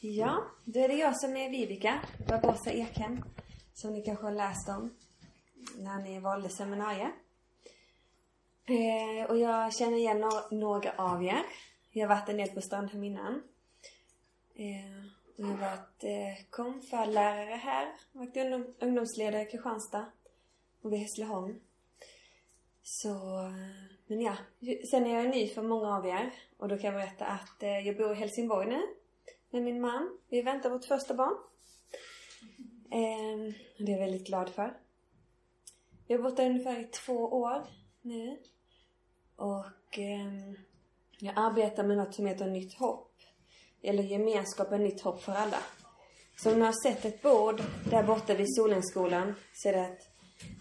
Ja, då är det jag som är Vivica Barbosa Ekhem. Som ni kanske har läst om när ni valde seminariet. Eh, och jag känner igen no några av er. Jag har varit en del på Strandhem innan. Eh, och jag har varit eh, konfalärare här. Varit ungdom, ungdomsledare i Kristianstad och vid Hässleholm. Så, eh, men ja. Sen är jag ny för många av er. Och då kan jag berätta att eh, jag bor i Helsingborg nu med min man. Vi väntar vårt första barn. Eh, det är jag väldigt glad för. Vi har bott där ungefär i två år nu. Och eh, jag arbetar med något som heter Nytt hopp. Eller gemenskapen Nytt hopp för alla. Så om ni har sett ett bord där borta vid Solenskolan så är det ett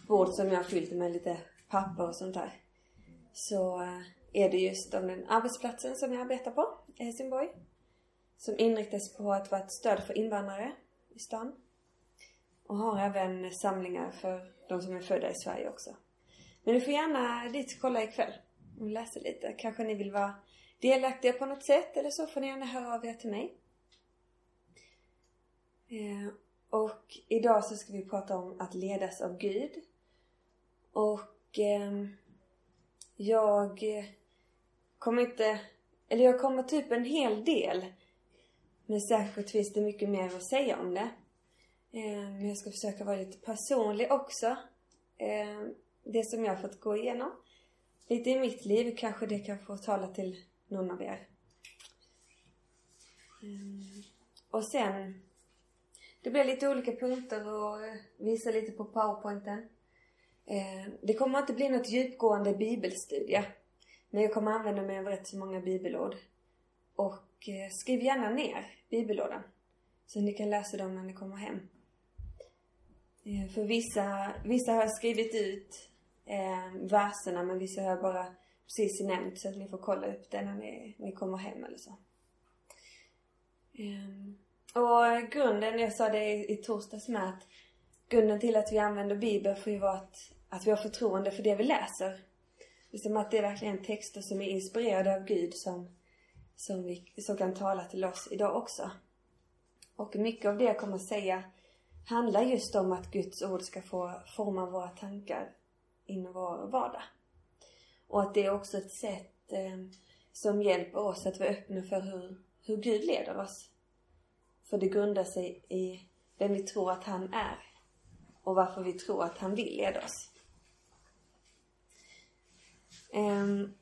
bord som jag har fyllt med lite papper och sånt där. Så eh, är det just om den arbetsplatsen som jag arbetar på i Helsingborg som inriktas på att vara ett stöd för invandrare i stan. Och har även samlingar för de som är födda i Sverige också. Men ni får gärna dit och kolla ikväll och läsa lite. Kanske ni vill vara delaktiga på något sätt eller så får ni gärna höra av er till mig. Eh, och idag så ska vi prata om att ledas av Gud. Och ehm, jag kommer inte, eller jag kommer typ en hel del men säkert finns det mycket mer att säga om det. Eh, men jag ska försöka vara lite personlig också. Eh, det som jag har fått gå igenom. Lite i mitt liv, kanske det kan få tala till någon av er. Eh, och sen, det blir lite olika punkter och visa lite på powerpointen. Det kommer inte bli något djupgående bibelstudie. Men jag kommer använda mig av rätt så många bibelord. Och och eh, skriv gärna ner bibellådan. Så ni kan läsa dem när ni kommer hem. Eh, för vissa, vissa har jag skrivit ut eh, verserna men vissa har jag bara precis nämnt så att ni får kolla upp det när ni, ni kommer hem eller så. Eh, och grunden, jag sa det i, i torsdags med att grunden till att vi använder Bibeln får ju vara att, att vi har förtroende för det vi läser. Liksom att det är verkligen texter som är inspirerade av Gud som som, vi, som kan tala till oss idag också. Och mycket av det jag kommer att säga handlar just om att Guds ord ska få forma våra tankar inom vår vardag. Och att det är också ett sätt eh, som hjälper oss att vara öppna för hur, hur Gud leder oss. För det grundar sig i vem vi tror att han är och varför vi tror att han vill leda oss. Um,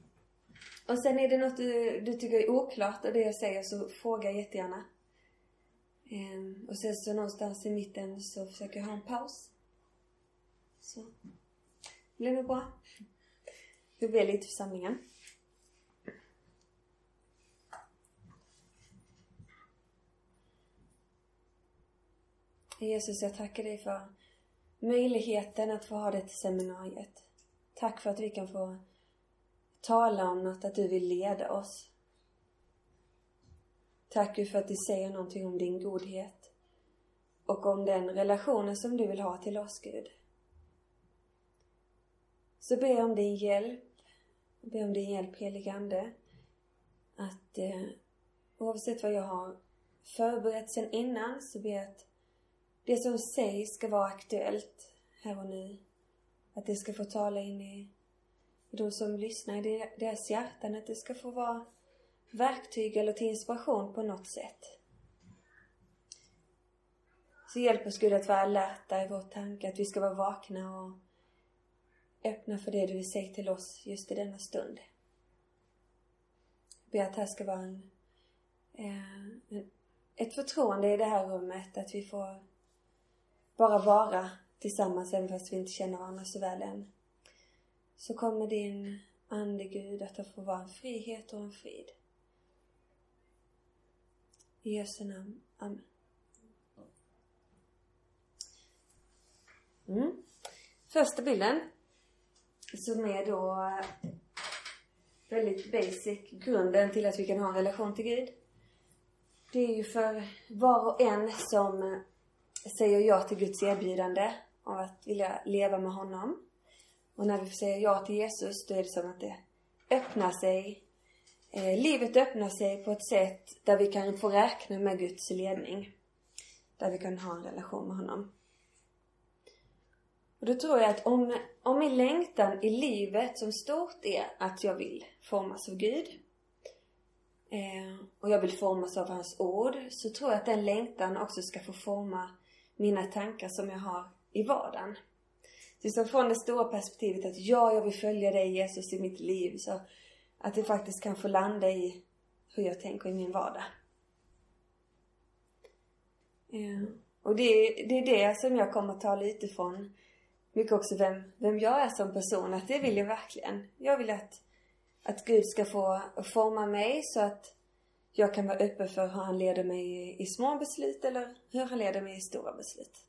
och sen är det något du, du tycker är oklart av det jag säger så fråga jättegärna. Um, och sen så någonstans i mitten så försöker jag ha en paus. Så. Det blir nog bra. Vi ber lite församlingen. Jesus, jag tackar dig för möjligheten att få ha det till seminariet. Tack för att vi kan få tala om något, att du vill leda oss. Tack Gud för att du säger någonting om din godhet och om den relationen som du vill ha till oss, Gud. Så ber jag om din hjälp. Jag ber om din hjälp, helige Ande. Att eh, oavsett vad jag har förberett sen innan så ber jag att det som sägs ska vara aktuellt här och nu. Att det ska få tala in i de som lyssnar i deras hjärtan, att det ska få vara verktyg eller till inspiration på något sätt. Så hjälp oss Gud att vara alerta i vår tanke, att vi ska vara vakna och öppna för det du vill säga till oss just i denna stund. Jag ber att det ska vara en, en, ett förtroende i det här rummet, att vi får bara vara tillsammans även fast vi inte känner varandra så väl än så kommer din Ande Gud att få vara en frihet och en frid. I Jesu namn. Amen. Mm. Första bilden som är då väldigt basic, grunden till att vi kan ha en relation till Gud. Det är ju för var och en som säger ja till Guds erbjudande av att vilja leva med honom. Och när vi säger ja till Jesus, då är det som att det öppnar sig eh, livet öppnar sig på ett sätt där vi kan få räkna med Guds ledning. Där vi kan ha en relation med honom. Och då tror jag att om, om min längtan i livet som stort är att jag vill formas av Gud eh, och jag vill formas av hans ord så tror jag att den längtan också ska få forma mina tankar som jag har i vardagen. Så liksom från det stora perspektivet att ja, jag vill följa dig Jesus i mitt liv så att det faktiskt kan få landa i hur jag tänker i min vardag. Ja. Och det, det är det som jag kommer att tala utifrån. mycket också vem, vem jag är som person. Att det vill jag verkligen. Jag vill att, att Gud ska få forma mig så att jag kan vara öppen för hur han leder mig i, i små beslut eller hur han leder mig i stora beslut.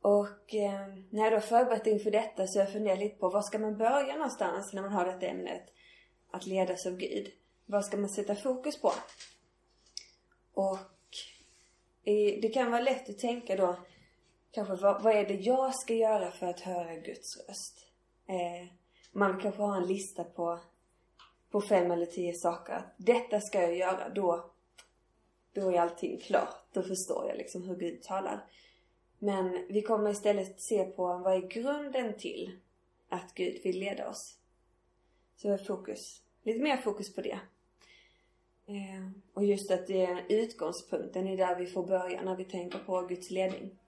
Och eh, när jag då förberett inför detta så har jag funderat lite på var ska man börja någonstans när man har detta ämnet? Att ledas av Gud. Vad ska man sätta fokus på? Och eh, det kan vara lätt att tänka då kanske vad, vad är det jag ska göra för att höra Guds röst? Eh, man kanske har en lista på, på fem eller tio saker. Detta ska jag göra, då, då är allting klart. Då förstår jag liksom hur Gud talar. Men vi kommer istället se på vad är grunden till att Gud vill leda oss. Så fokus, lite mer fokus på det. Eh, och just att det är utgångspunkten är där vi får börja när vi tänker på Guds ledning.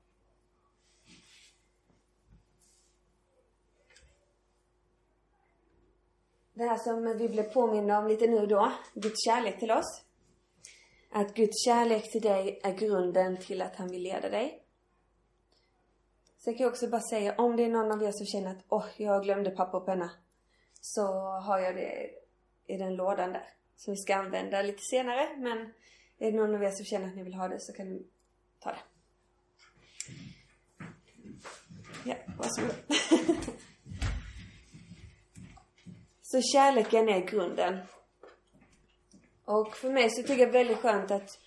Det här som vi blev påminna om lite nu då, Guds kärlek till oss. Att Guds kärlek till dig är grunden till att han vill leda dig. Sen kan jag också bara säga, om det är någon av er som känner att åh, oh, jag glömde papper och penna. Så har jag det i den lådan där. Som vi ska använda lite senare. Men är det någon av er som känner att ni vill ha det så kan ni ta det. Ja, varsågod. så kärleken är grunden. Och för mig så tycker jag det är väldigt skönt att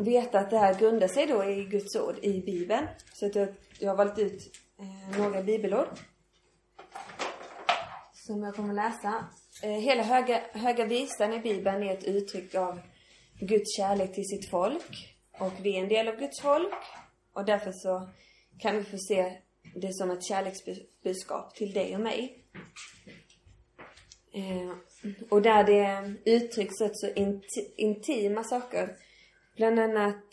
veta att det här grundar sig då i Guds ord i Bibeln. Så att jag, jag har valt ut eh, några bibelord. Som jag kommer läsa. Eh, hela höga, höga visan i Bibeln är ett uttryck av Guds kärlek till sitt folk. Och vi är en del av Guds folk. Och därför så kan vi få se det som ett kärleksbudskap till dig och mig. Eh, och där det uttrycks rätt så intima saker Bland annat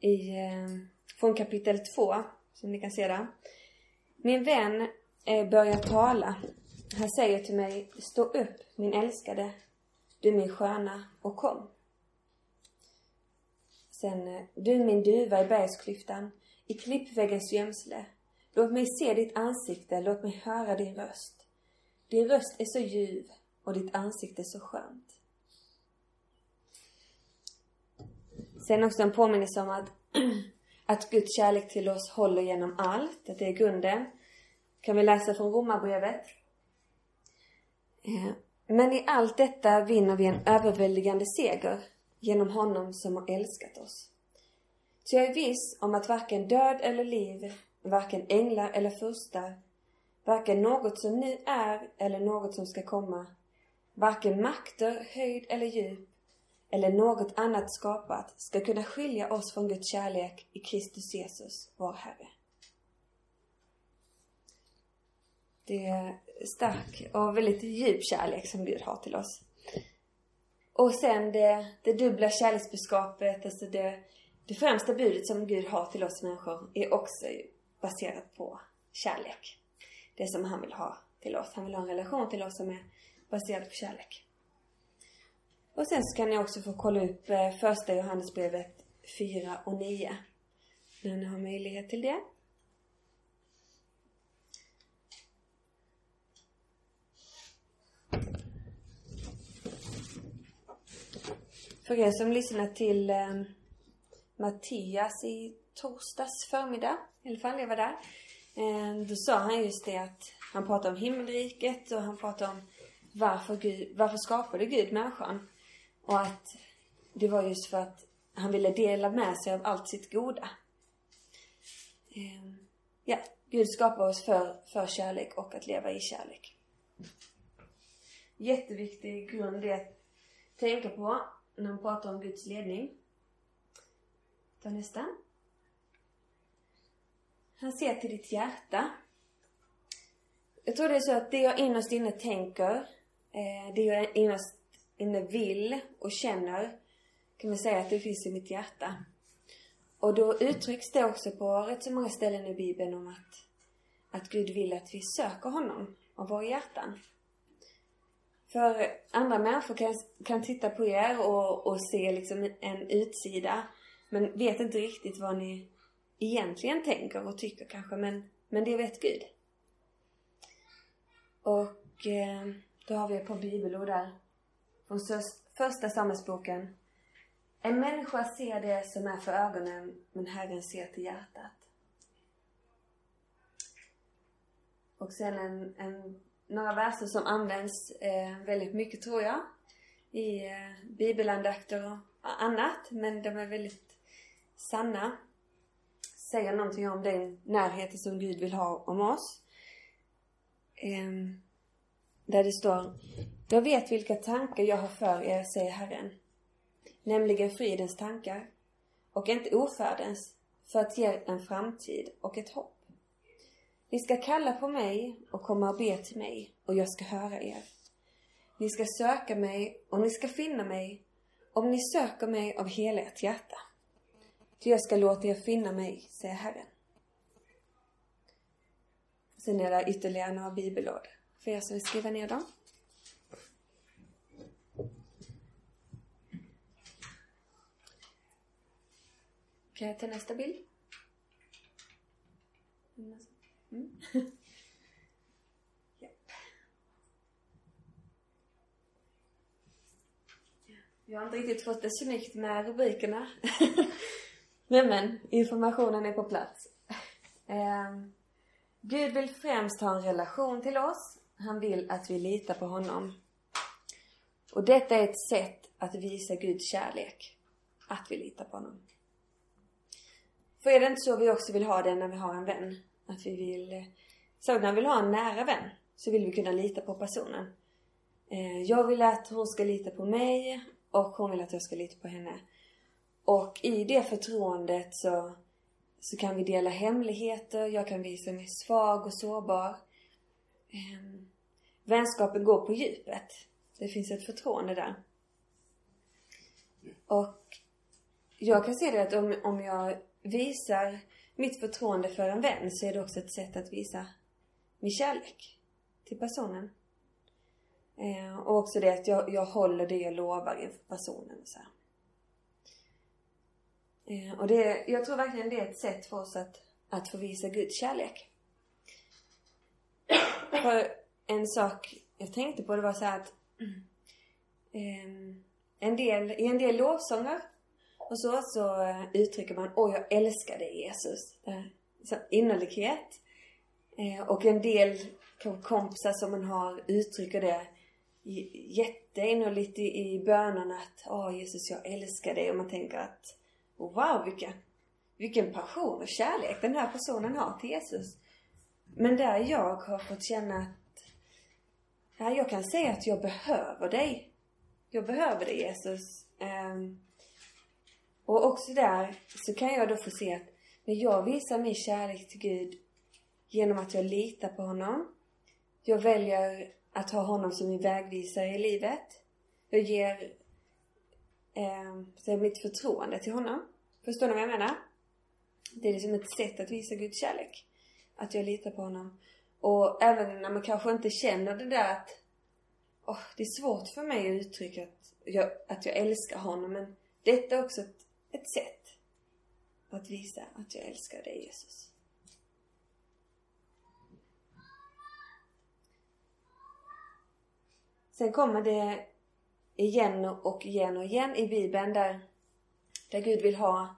i, eh, från kapitel 2, som ni kan se där. Min vän eh, börjar tala. Han säger till mig, stå upp min älskade, du min sköna och kom. Sen, eh, du min duva i bergsklyftan, i klippväggens gömsle. Låt mig se ditt ansikte, låt mig höra din röst. Din röst är så ljuv och ditt ansikte så skönt. Sen också en påminnelse om att, att Guds kärlek till oss håller genom allt, att det är grunden. Kan vi läsa från Romarbrevet. Eh, Men i allt detta vinner vi en överväldigande seger genom honom som har älskat oss. Så jag är viss om att varken död eller liv, varken änglar eller furstar, varken något som nu är eller något som ska komma, varken makter, höjd eller djup, eller något annat skapat ska kunna skilja oss från Guds kärlek i Kristus Jesus, vår Herre. Det är stark och väldigt djup kärlek som Gud har till oss. Och sen det, det dubbla kärleksbudskapet, alltså det, det främsta budet som Gud har till oss människor är också baserat på kärlek. Det som han vill ha till oss. Han vill ha en relation till oss som är baserad på kärlek. Och sen så kan ni också få kolla upp eh, första Johannesbrevet 4 och 9. När ni har möjlighet till det. För er som lyssnar till eh, Mattias i torsdags förmiddag, i alla fall, jag var där. Eh, då sa han just det att han pratade om himmelriket och han pratade om varför, Gud, varför skapade Gud människan? Och att det var just för att han ville dela med sig av allt sitt goda. Ehm, ja, Gud skapar oss för, för kärlek och att leva i kärlek. jätteviktig grund är att tänka på när man pratar om Guds ledning. Ta nästa. Han ser till ditt hjärta. Jag tror det är så att det jag innerst inne tänker, eh, det jag innerst inne vill och känner, kan man säga att det finns i mitt hjärta. Och då uttrycks det också på rätt så många ställen i Bibeln om att, att Gud vill att vi söker honom av våra hjärtan. För andra människor kan, kan titta på er och, och se liksom en utsida men vet inte riktigt vad ni egentligen tänker och tycker kanske men, men det vet Gud. Och eh, då har vi ett par bibelord där. Från första Samuelsboken. En människa ser det som är för ögonen men Herren ser till hjärtat. Och sen en, en några verser som används eh, väldigt mycket tror jag. I eh, bibelandakter och annat. Men de är väldigt sanna. Säger någonting om den närheten som Gud vill ha om oss. Eh, där det står jag vet vilka tankar jag har för er, säger Herren. Nämligen fridens tankar och inte ofärdens för att ge en framtid och ett hopp. Ni ska kalla på mig och komma och be till mig och jag ska höra er. Ni ska söka mig och ni ska finna mig om ni söker mig av hela ert hjärta. Ty jag ska låta er finna mig, säger Herren. Sen är det ytterligare några bibelord för er som vill skriva ner dem. Kan jag ta nästa bild? Mm. Jag har inte riktigt fått det snyggt med rubrikerna. men men, informationen är på plats. Eh, Gud vill främst ha en relation till oss. Han vill att vi litar på honom. Och detta är ett sätt att visa Guds kärlek. Att vi litar på honom. För är det inte så vi också vill ha det när vi har en vän? Att vi vill, så när vi vill ha en nära vän så vill vi kunna lita på personen. Eh, jag vill att hon ska lita på mig och hon vill att jag ska lita på henne. Och i det förtroendet så, så kan vi dela hemligheter, jag kan visa mig svag och sårbar. Eh, vänskapen går på djupet. Det finns ett förtroende där. Och jag kan se det att om, om jag visar mitt förtroende för en vän så är det också ett sätt att visa min kärlek till personen. Eh, och också det att jag, jag håller det jag lovar inför personen. Så eh, och det, jag tror verkligen det är ett sätt för oss att, att få visa Guds kärlek. för en sak jag tänkte på det var så att eh, en del, i en del lovsånger och så, så eh, uttrycker man Åh, jag älskar dig Jesus. Eh, så innerlighet. Eh, och en del kompisar som man har uttrycker det jätteinnerligt i, i bönen att Åh Jesus, jag älskar dig. Och man tänker att Wow, vilken, vilken passion och kärlek den här personen har till Jesus. Men där jag har fått känna att jag kan säga att jag behöver dig. Jag behöver dig Jesus. Um, och också där så kan jag då få se att när jag visar min kärlek till Gud genom att jag litar på honom. Jag väljer att ha honom som min vägvisare i livet. Jag ger eh, mitt förtroende till honom. Förstår ni vad jag menar? Det är liksom ett sätt att visa Guds kärlek. Att jag litar på honom. Och även när man kanske inte känner det där att oh, det är svårt för mig att uttrycka att jag, att jag älskar honom. Men detta är också ett ett sätt att visa att jag älskar dig Jesus. Sen kommer det igen och igen och igen i Bibeln där, där Gud vill ha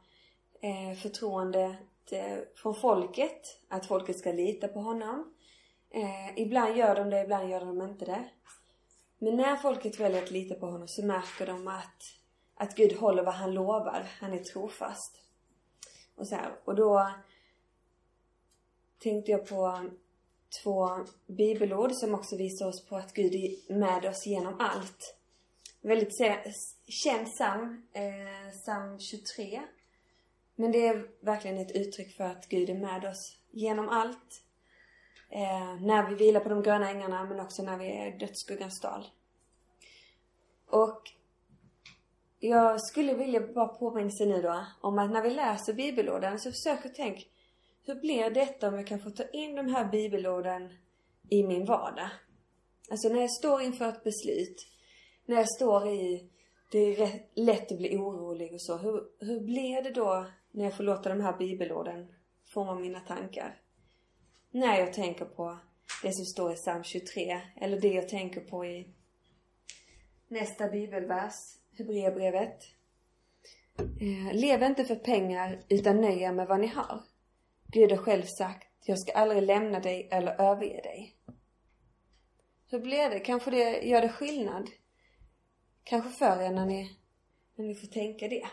eh, förtroende eh, från folket. Att folket ska lita på honom. Eh, ibland gör de det, ibland gör de inte det. Men när folket väljer att lita på honom så märker de att att Gud håller vad han lovar. Han är trofast. Och så här. Och då tänkte jag på två bibelord som också visar oss på att Gud är med oss genom allt. Väldigt känd psalm, eh, psalm 23. Men det är verkligen ett uttryck för att Gud är med oss genom allt. Eh, när vi vilar på de gröna ängarna men också när vi är i dödsskuggans dal. Och jag skulle vilja bara påminna sig nu då om att när vi läser bibelorden så försök att tänka hur blir detta om jag kan få ta in de här bibelorden i min vardag? Alltså när jag står inför ett beslut, när jag står i, det är lätt att bli orolig och så. Hur, hur blir det då när jag får låta de här bibelorden forma mina tankar? När jag tänker på det som står i psalm 23, eller det jag tänker på i nästa bibelvers, Hebreerbrevet. Eh, lev inte för pengar utan nöj er med vad ni har. Gud har själv sagt, jag ska aldrig lämna dig eller överge dig. Hur blir det? Kanske det gör det skillnad? Kanske för er när ni, när ni får tänka det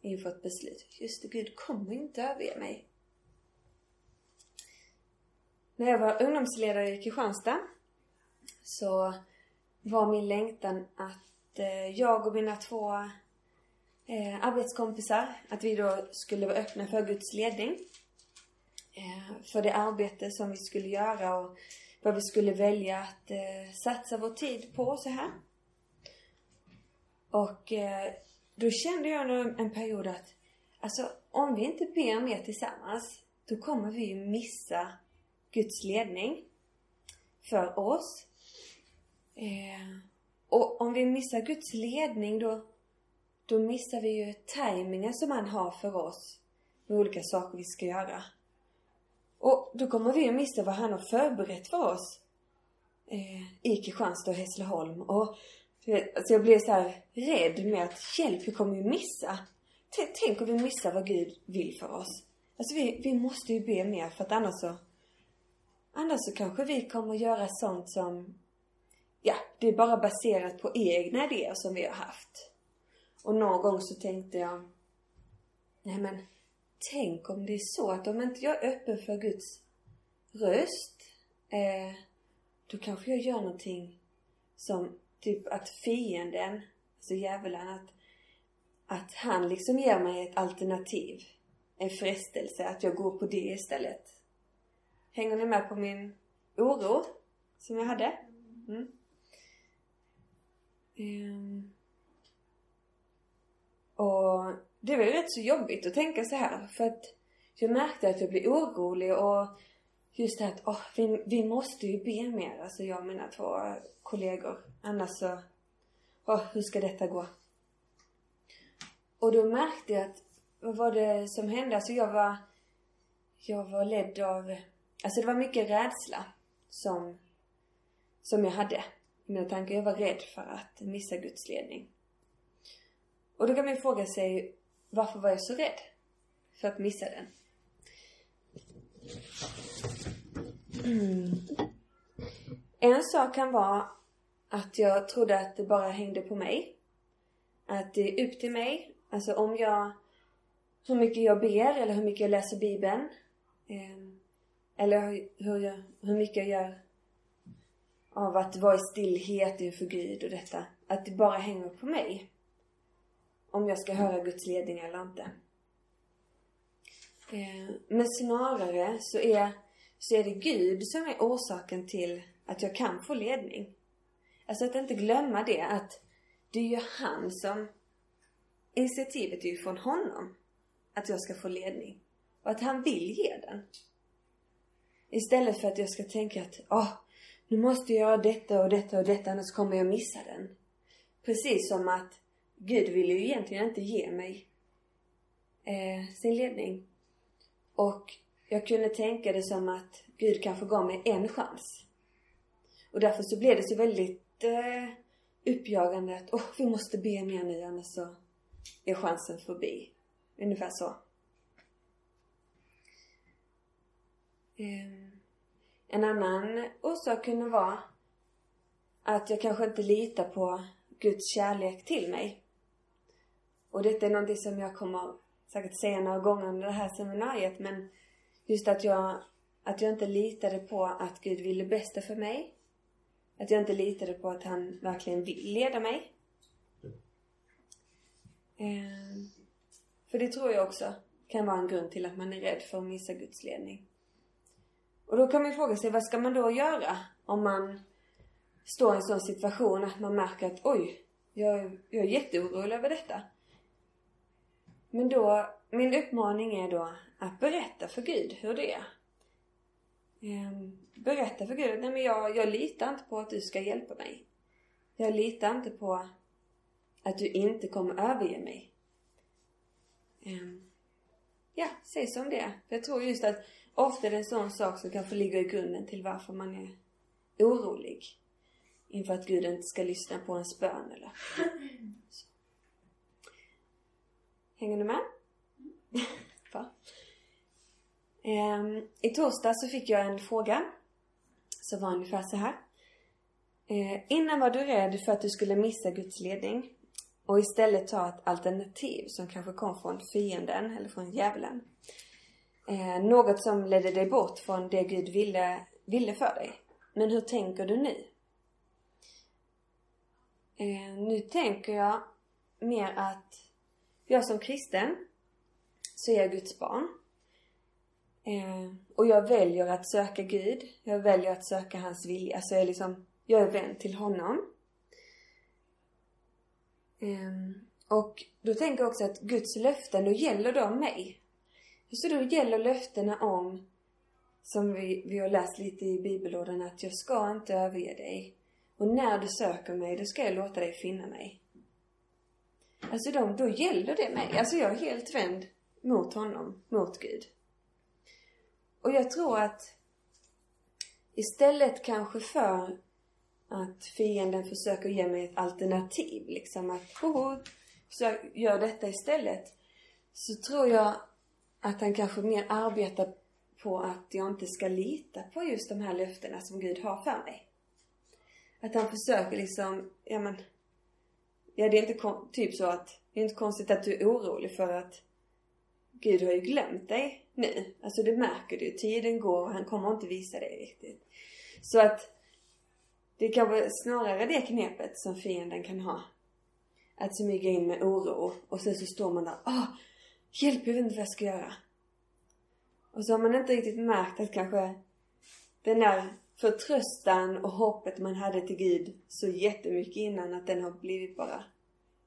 inför ett beslut. Just det, Gud kommer inte överge mig. När jag var ungdomsledare i Kristianstad så var min längtan att Eh, jag och mina två eh, arbetskompisar, att vi då skulle vara öppna för Guds ledning. Eh, för det arbete som vi skulle göra och vad vi skulle välja att eh, satsa vår tid på så här. Och eh, då kände jag nog en period att alltså om vi inte ber mer tillsammans då kommer vi ju missa Guds ledning för oss. Eh, och om vi missar Guds ledning då, då missar vi ju tajmingen som han har för oss med olika saker vi ska göra. Och då kommer vi att missa vad han har förberett för oss eh, i Kristianstad och Hässleholm. Och alltså jag blir så här rädd med att hjälp, vi kommer ju missa. Tänk om vi missar vad Gud vill för oss. Alltså vi, vi måste ju be mer för att annars så Annars så kanske vi kommer göra sånt som Ja, det är bara baserat på egna idéer som vi har haft. Och någon gång så tänkte jag Nej men tänk om det är så att om inte jag är öppen för Guds röst eh, då kanske jag gör någonting som typ att fienden, alltså djävulen, att, att han liksom ger mig ett alternativ. En frestelse, att jag går på det istället. Hänger ni med på min oro som jag hade? Mm. Um. Och det var ju rätt så jobbigt att tänka så här för att jag märkte att jag blev orolig och just det här att oh, vi, vi måste ju be mer, alltså jag och mina två kollegor. Annars så, oh, hur ska detta gå? Och då märkte jag att, vad var det som hände? Alltså jag var, jag var ledd av, alltså det var mycket rädsla som, som jag hade mina tankar. Jag var rädd för att missa Guds ledning. Och då kan man fråga sig, varför var jag så rädd för att missa den? Mm. En sak kan vara att jag trodde att det bara hängde på mig. Att det är upp till mig. Alltså om jag, hur mycket jag ber eller hur mycket jag läser bibeln. Eh, eller hur, jag, hur mycket jag gör av att vara i stillhet inför Gud och detta. Att det bara hänger på mig. Om jag ska höra Guds ledning eller inte. Eh, men snarare så är, så är det Gud som är orsaken till att jag kan få ledning. Alltså att inte glömma det att det är ju han som... Initiativet är ju från honom. Att jag ska få ledning. Och att han vill ge den. Istället för att jag ska tänka att, åh, oh, nu måste jag göra detta och detta och detta annars kommer jag missa den. Precis som att Gud ville ju egentligen inte ge mig eh, sin ledning. Och jag kunde tänka det som att Gud kanske gav mig en chans. Och därför så blev det så väldigt eh, uppjagande att oh, vi måste be mer nu annars så är chansen förbi. Ungefär så. Eh, en annan orsak kunde vara att jag kanske inte litar på Guds kärlek till mig. Och detta är någonting som jag kommer säkert säga några gånger under det här seminariet men just att jag, Att jag inte litade på att Gud ville bästa för mig. Att jag inte litade på att han verkligen vill leda mig. Eh, för det tror jag också kan vara en grund till att man är rädd för att missa Guds ledning. Och då kan man ju fråga sig, vad ska man då göra om man står i en sån situation att man märker att oj, jag, jag är jätteorolig över detta. Men då, min uppmaning är då att berätta för Gud hur det är. Ehm, berätta för Gud, nej men jag, jag litar inte på att du ska hjälpa mig. Jag litar inte på att du inte kommer överge mig. Ehm, ja, säg som det är. För jag tror just att ofta är det en sån sak som kanske ligger i grunden till varför man är orolig. Inför att Gud inte ska lyssna på ens bön eller så. Hänger du med? Bra. Ehm, I torsdag så fick jag en fråga som var ungefär så här. Ehm, innan var du rädd för att du skulle missa Guds ledning och istället ta ett alternativ som kanske kom från fienden eller från djävulen. Eh, något som ledde dig bort från det Gud ville, ville för dig. Men hur tänker du nu? Eh, nu tänker jag mer att jag som kristen så är jag Guds barn. Eh, och jag väljer att söka Gud. Jag väljer att söka hans vilja. Så jag är liksom, jag är vän till honom. Eh, och då tänker jag också att Guds löften, då gäller de mig. Så då gäller löftena om, som vi, vi har läst lite i bibelorden, att jag ska inte överge dig. Och när du söker mig, då ska jag låta dig finna mig. Alltså de, då gäller det mig. Alltså jag är helt vänd mot honom, mot Gud. Och jag tror att istället kanske för att fienden försöker ge mig ett alternativ, liksom att hoho, så gör detta istället. Så tror jag att han kanske mer arbetar på att jag inte ska lita på just de här löftena som Gud har för mig. Att han försöker liksom, ja men Ja det är inte typ så att det är inte konstigt att du är orolig för att Gud har ju glömt dig nu. Alltså det märker du. Tiden går och han kommer inte visa dig riktigt. Så att det är kanske snarare det knepet som fienden kan ha. Att smyga in med oro och sen så står man där. Åh, hjälp, jag vet inte vad jag ska göra. Och så har man inte riktigt märkt att kanske den där förtröstan och hoppet man hade till Gud så jättemycket innan att den har blivit bara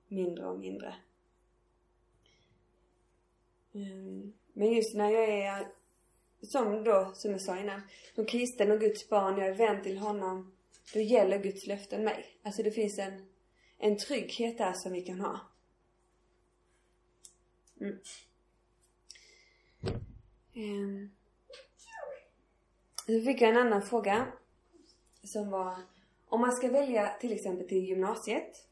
mindre och mindre. Ehm, men just när jag är, som då, som jag sa innan, som kristen och Guds barn, jag är vän till honom, då gäller Guds löften mig. Alltså det finns en, en trygghet där som vi kan ha. Mm. Um. Så fick jag en annan fråga. Som var om man ska välja till exempel till gymnasiet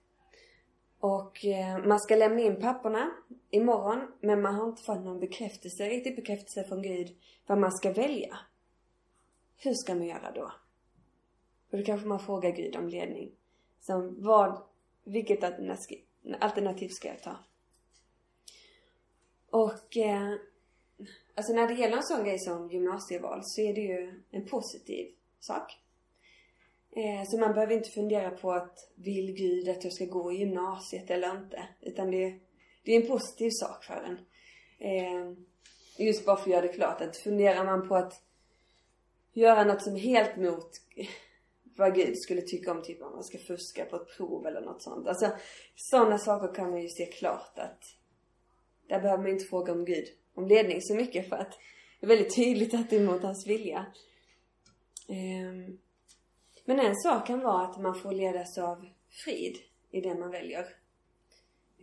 och eh, man ska lämna in papperna imorgon men man har inte fått någon bekräftelse, riktig bekräftelse från Gud vad man ska välja. Hur ska man göra då? Och då kanske man frågar Gud om ledning. Som vad, vilket alternativ ska jag ta? Och eh, Alltså när det gäller en sån grej som gymnasieval så är det ju en positiv sak. Eh, så man behöver inte fundera på att vill Gud att jag ska gå i gymnasiet eller inte. Utan det, det är en positiv sak för en. Eh, just bara för att göra det klart att funderar man på att göra något som är helt mot vad Gud skulle tycka om typ om man ska fuska på ett prov eller något sånt. Alltså sådana saker kan man ju se klart att där behöver man inte fråga om Gud om ledning så mycket för att det är väldigt tydligt att det är mot hans vilja. Ehm, men en sak kan vara att man får ledas av frid i det man väljer.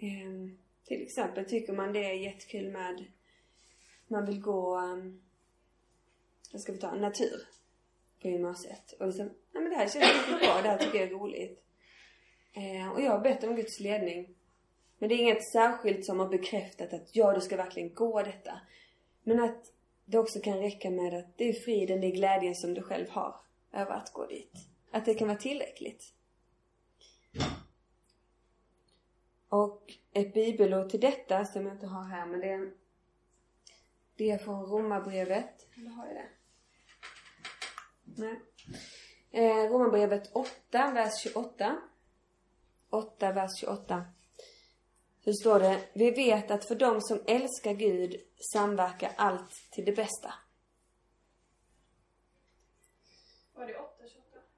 Ehm, till exempel tycker man det är jättekul med man vill gå ehm, vad ska vi ta, natur på gymnasiet. Och liksom, nej men det här känns riktigt bra, det här tycker jag är roligt. Eh, och jag har bett om Guds ledning men det är inget särskilt som har bekräftat att ja, du ska verkligen gå detta. Men att det också kan räcka med att det är friden, det är glädjen som du själv har över att gå dit. Att det kan vara tillräckligt. Och ett bibelord till detta som jag inte har här men det är, det är från Romarbrevet. Eller har jag det? Nej. Eh, Romarbrevet 8, vers 28. 8, vers 28. Så står det, vi vet att för dem som älskar Gud samverkar allt till det bästa. Var det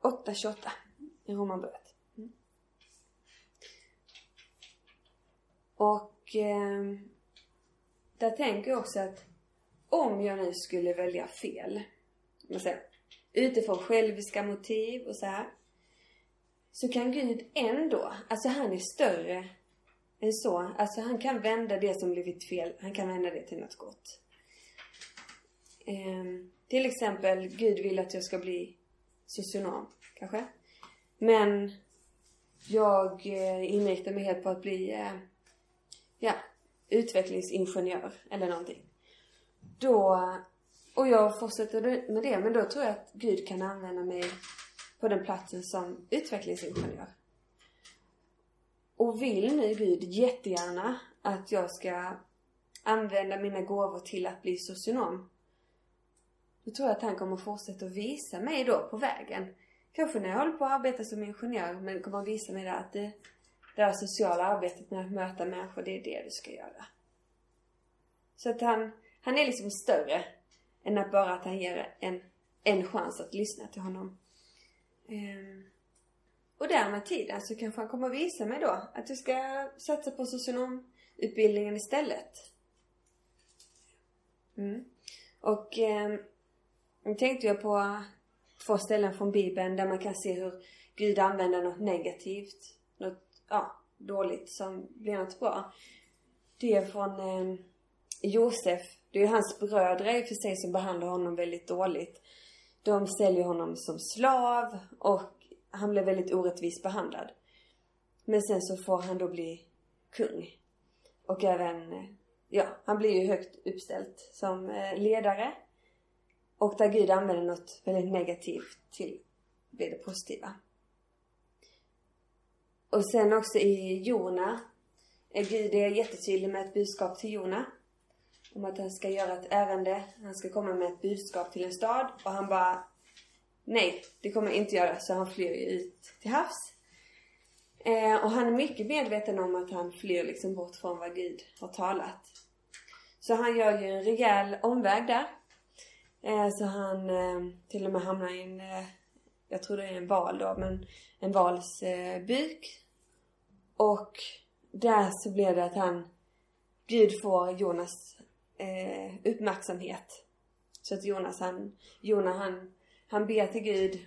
8, 8.28 i Romarbrevet. Mm. Och eh, där tänker jag också att om jag nu skulle välja fel, man säger, utifrån själviska motiv och så här. Så kan Gud ändå, alltså han är större så. Alltså han kan vända det som blivit fel, han kan vända det till något gott. Eh, till exempel, Gud vill att jag ska bli socionom, kanske. Men jag eh, inriktar mig helt på att bli, eh, ja, utvecklingsingenjör eller någonting. Då, och jag fortsätter med det, men då tror jag att Gud kan använda mig på den platsen som utvecklingsingenjör. Och vill nu Gud jättegärna att jag ska använda mina gåvor till att bli socionom. Då tror jag att han kommer fortsätta att visa mig då på vägen. Kanske när jag håller på att arbeta som ingenjör, men kommer att visa mig där att det, det här sociala arbetet med att möta människor, det är det du ska göra. Så att han, han är liksom större än att bara att han ger en, en chans att lyssna till honom. Um, och där med tiden så kanske han kommer att visa mig då att jag ska satsa på socionomutbildningen istället. Mm. Och eh, nu tänkte jag på två ställen från Bibeln där man kan se hur Gud använder något negativt, något ja, dåligt som blir något bra. Det är från eh, Josef. Det är ju hans bröder i och för sig som behandlar honom väldigt dåligt. De säljer honom som slav och han blev väldigt orättvist behandlad. Men sen så får han då bli kung. Och även, ja, han blir ju högt uppställt som eh, ledare. Och där Gud använder något väldigt negativt till blir det positiva. Och sen också i Jona är Gud är jättetydlig med ett budskap till Jona. Om att han ska göra ett ärende, han ska komma med ett budskap till en stad och han bara Nej, det kommer jag inte göra. Så han flyr ju ut till havs. Eh, och han är mycket medveten om att han flyr liksom bort från vad Gud har talat. Så han gör ju en rejäl omväg där. Eh, så han eh, till och med hamnar i en, eh, jag tror det är en val då, men en vals eh, buk. Och där så blir det att han, Gud får Jonas eh, uppmärksamhet. Så att Jonas han, Jonas han han ber till Gud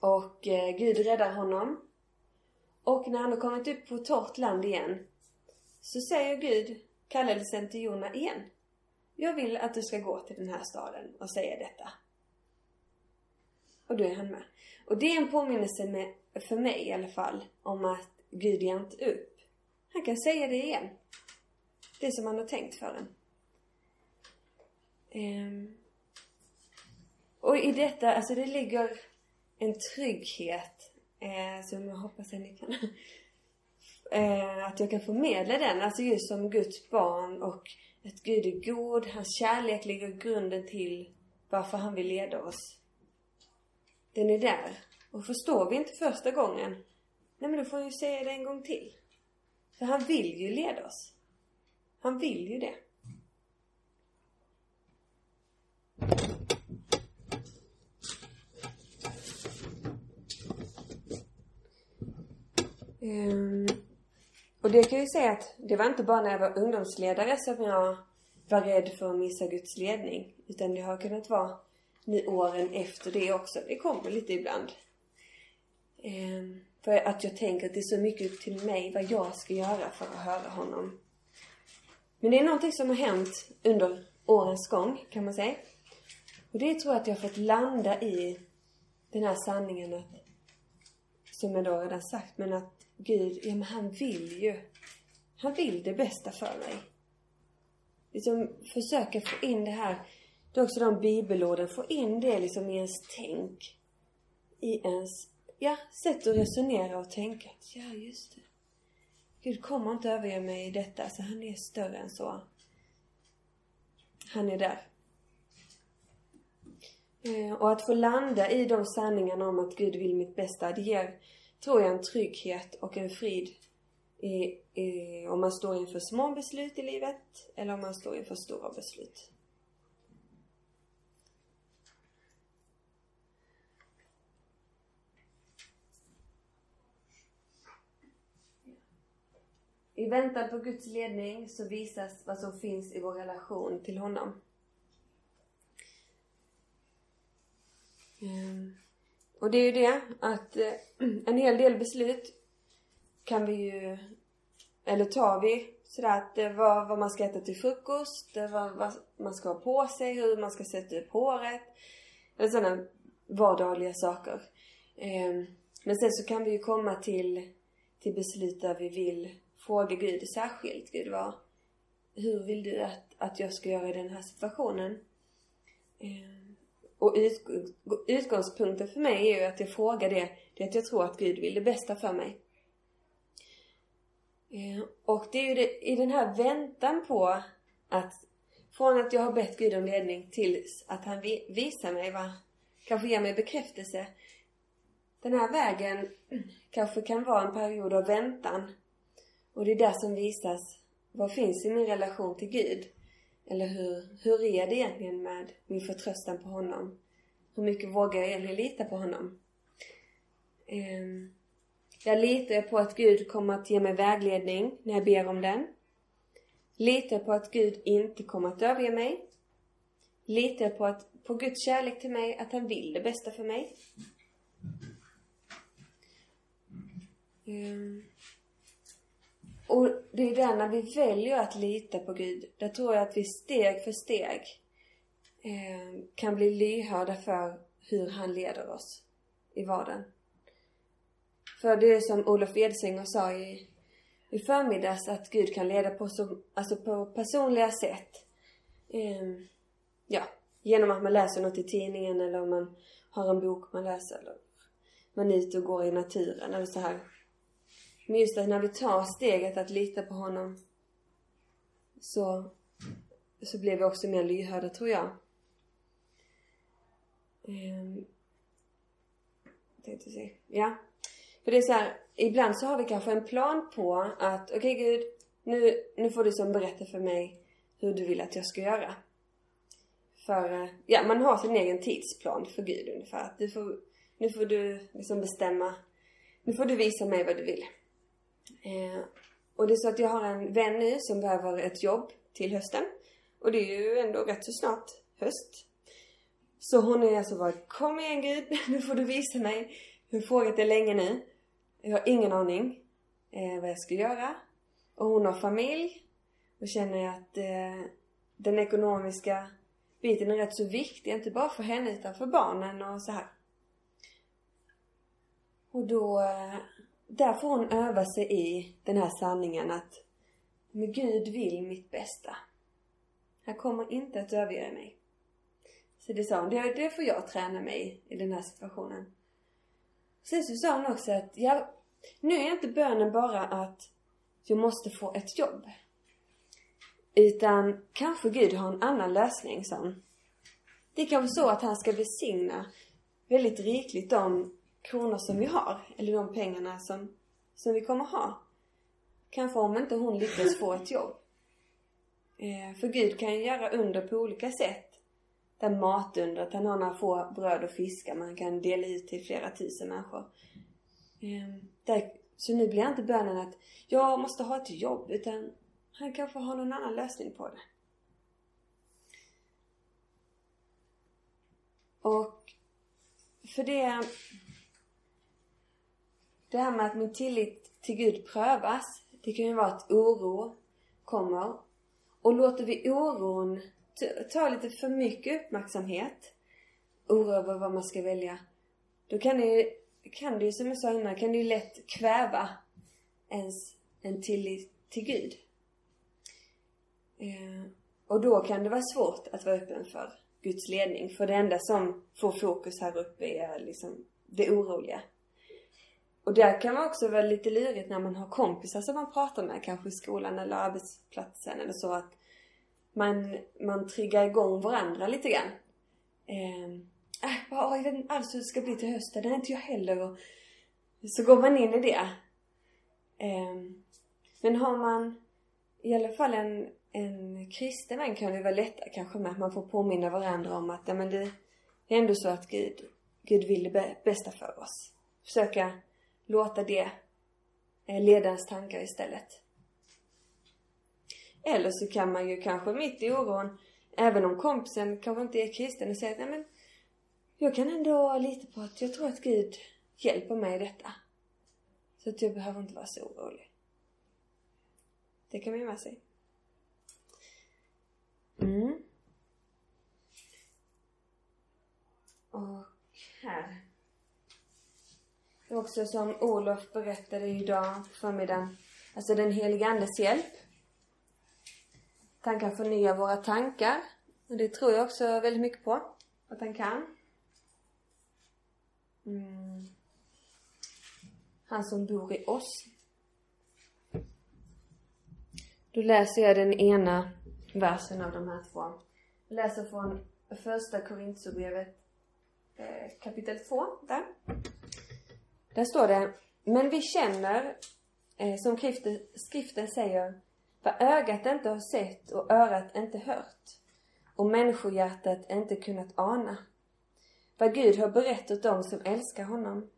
och eh, Gud räddar honom. Och när han har kommit upp på torrt land igen så säger Gud kallelsen till Jona igen. Jag vill att du ska gå till den här staden och säga detta. Och då är han med. Och det är en påminnelse med, för mig i alla fall om att Gud ger inte upp. Han kan säga det igen. Det som han har tänkt för en. Um, och i detta, alltså det ligger en trygghet eh, som jag hoppas att ni kan eh, att jag kan förmedla den, alltså just som Guds barn och att Gud är god, hans kärlek ligger grunden till varför han vill leda oss. Den är där. Och förstår vi inte första gången, nej men då får han ju säga det en gång till. För han vill ju leda oss. Han vill ju det. Um, och det kan jag ju säga att det var inte bara när jag var ungdomsledare som jag var rädd för att missa Guds ledning. Utan det har kunnat vara nu åren efter det också. Det kommer lite ibland. Um, för att jag tänker att det är så mycket upp till mig vad jag ska göra för att höra honom. Men det är någonting som har hänt under årens gång, kan man säga. Och det tror jag att jag har fått landa i den här sanningen att, som jag då redan sagt, men att Gud, ja men han vill ju. Han vill det bästa för mig. Liksom försöka få in det här, det är också de bibelorden, få in det liksom i ens tänk. I ens, ja, sätt att resonera och tänka ja just det. Gud kommer inte överge mig i detta, så han är större än så. Han är där. Eh, och att få landa i de sanningarna om att Gud vill mitt bästa, det ger, tror jag, en trygghet och en frid i, i, om man står inför små beslut i livet eller om man står inför stora beslut. I väntan på Guds ledning så visas vad som finns i vår relation till honom. Mm. Och det är ju det att eh, en hel del beslut kan vi ju, eller tar vi sådär att det var vad man ska äta till frukost, det var vad man ska ha på sig, hur man ska sätta upp håret. Eller sådana vardagliga saker. Eh, men sen så kan vi ju komma till, till beslut där vi vill fråga Gud särskilt. Gud, vad, hur vill du att, att jag ska göra i den här situationen? Eh, och ut, utgångspunkten för mig är ju att jag frågar det, det är att jag tror att Gud vill det bästa för mig. Eh, och det är ju det, i den här väntan på att från att jag har bett Gud om ledning tills att han visar mig vad, kanske ger mig bekräftelse. Den här vägen kanske kan vara en period av väntan. Och det är där som visas vad finns i min relation till Gud. Eller hur, hur är det egentligen med min förtröstan på honom? Hur mycket vågar jag egentligen lita på honom? Um, jag litar på att Gud kommer att ge mig vägledning när jag ber om den. Litar på att Gud inte kommer att överge mig. Litar på, att, på Guds kärlek till mig, att han vill det bästa för mig. Um, och det är där när vi väljer att lita på Gud, där tror jag att vi steg för steg eh, kan bli lyhörda för hur han leder oss i vardagen. För det är som Olof Edsinger sa i, i förmiddags att Gud kan leda på, så, alltså på personliga sätt. Eh, ja, genom att man läser något i tidningen eller om man har en bok man läser eller man är ute och går i naturen eller så här. Men just att när vi tar steget att lita på honom så, så blir vi också mer lyhörda tror jag. Um, tänkte se. Ja. För det är så här, ibland så har vi kanske en plan på att okej okay, Gud, nu, nu får du som berätta för mig hur du vill att jag ska göra. För, eh, ja man har sin egen tidsplan för Gud ungefär. Att du får, nu får du liksom bestämma, nu får du visa mig vad du vill. Eh, och det är så att jag har en vän nu som behöver ett jobb till hösten. Och det är ju ändå rätt så snart höst. Så hon är alltså bara, kom igen Gud, nu får du visa mig. Hon har frågat det länge nu. Jag har ingen aning eh, vad jag ska göra. Och hon har familj. Och känner att eh, den ekonomiska biten är rätt så viktig, inte bara för henne utan för barnen och så här. Och då eh, där får hon öva sig i den här sanningen att men Gud vill mitt bästa. Han kommer inte att överge mig. Så det sa hon, det, det får jag träna mig i den här situationen. Sen så sa hon också att, ja, nu är inte bönen bara att jag måste få ett jobb. Utan kanske Gud har en annan lösning, sa hon. Det är kanske så att han ska besigna väldigt rikligt de kronor som vi har. Eller de pengarna som, som vi kommer ha. Kanske om inte hon lyckas få ett jobb. Eh, för Gud kan ju göra under på olika sätt. Det matundret, han har några få bröd och fiskar man kan dela ut till flera tusen människor. Ehm, där, så nu blir inte bönen att jag måste ha ett jobb utan han kanske har någon annan lösning på det. Och för det det här med att min tillit till Gud prövas. Det kan ju vara att oro kommer. Och låter vi oron ta lite för mycket uppmärksamhet, oro över vad man ska välja, då kan det ju, kan det ju som jag sa innan, kan det ju lätt kväva ens en tillit till Gud. Eh, och då kan det vara svårt att vara öppen för Guds ledning. För det enda som får fokus här uppe är liksom det oroliga. Och där kan man också vara lite lurigt när man har kompisar som man pratar med, kanske i skolan eller arbetsplatsen eller så att man, man triggar igång varandra lite grann. Eh, äh, jag vet inte alls hur det ska bli till hösten. Det är inte jag heller. Och så går man in i det. Eh, men har man i alla fall en, en kristen vän kan det vara lättare kanske med att man får påminna varandra om att ja, men det är ändå så att Gud, Gud vill det bästa för oss. Försöka låta det eh, leda ens tankar istället. Eller så kan man ju kanske mitt i oron, även om kompisen kanske inte är kristen, och säga att nej men jag kan ändå lita på att jag tror att Gud hjälper mig i detta. Så att jag behöver inte vara så orolig. Det kan man ju med sig. Mm. Och här. Det är också som Olof berättade idag på förmiddagen. Alltså den helige Andes hjälp. Att Han kan förnya våra tankar. Och det tror jag också väldigt mycket på. Att han kan. Mm. Han som bor i oss. Då läser jag den ena versen av de här två. Jag läser från första Korintierbrevet eh, kapitel 2 där. Där står det Men vi känner, eh, som skriften, skriften säger, vad ögat inte har sett och örat inte hört och människohjärtat inte kunnat ana. Vad Gud har berättat dem som älskar honom.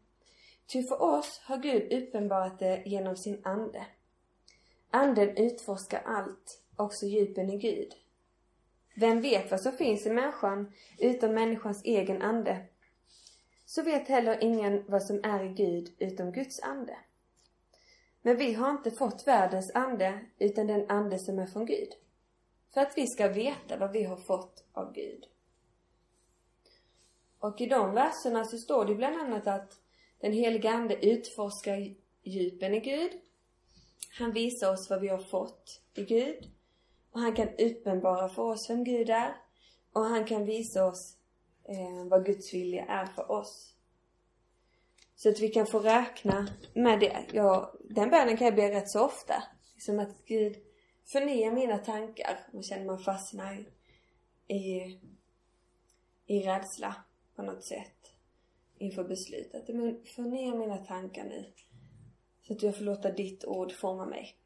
Ty för oss har Gud uppenbarat det genom sin ande. Anden utforskar allt, också djupen i Gud. Vem vet vad som finns i människan utom människans egen ande? Så vet heller ingen vad som är i Gud utom Guds ande. Men vi har inte fått världens ande utan den ande som är från Gud. För att vi ska veta vad vi har fått av Gud. Och i de verserna så står det bland annat att den heliga Ande utforskar djupen i Gud. Han visar oss vad vi har fått i Gud. Och han kan uppenbara för oss vem Gud är. Och han kan visa oss eh, vad Guds vilja är för oss. Så att vi kan få räkna med det. Ja, den bönen kan jag be rätt så ofta. Som att Gud förnya mina tankar. Man känner man fastnar i, i rädsla på något sätt inför beslutet. Men förnya mina tankar nu. Så att jag får låta ditt ord forma mig.